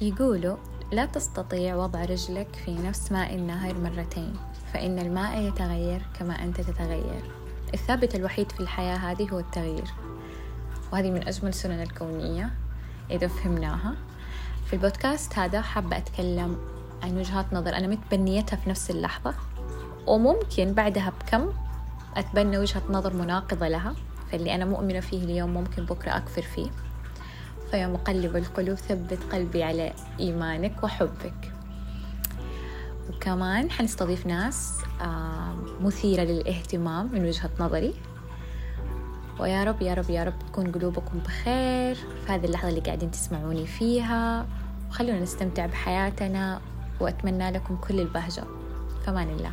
يقولوا لا تستطيع وضع رجلك في نفس ماء النهر مرتين فإن الماء يتغير كما أنت تتغير. الثابت الوحيد في الحياة هذه هو التغيير. وهذه من أجمل سنن الكونية إذا فهمناها. في البودكاست هذا حابة أتكلم عن وجهات نظر. أنا متبنيتها في نفس اللحظة وممكن بعدها بكم أتبنى وجهة نظر مناقضة لها فاللي أنا مؤمنة فيه اليوم ممكن بكرة أكفر فيه. فيا مقلب القلوب ثبت قلبي على إيمانك وحبك. وكمان حنستضيف ناس مثيرة للاهتمام من وجهة نظري. ويا رب يا رب يا رب تكون قلوبكم بخير في هذه اللحظة اللي قاعدين تسمعوني فيها. وخلونا نستمتع بحياتنا وأتمنى لكم كل البهجة. فمان الله.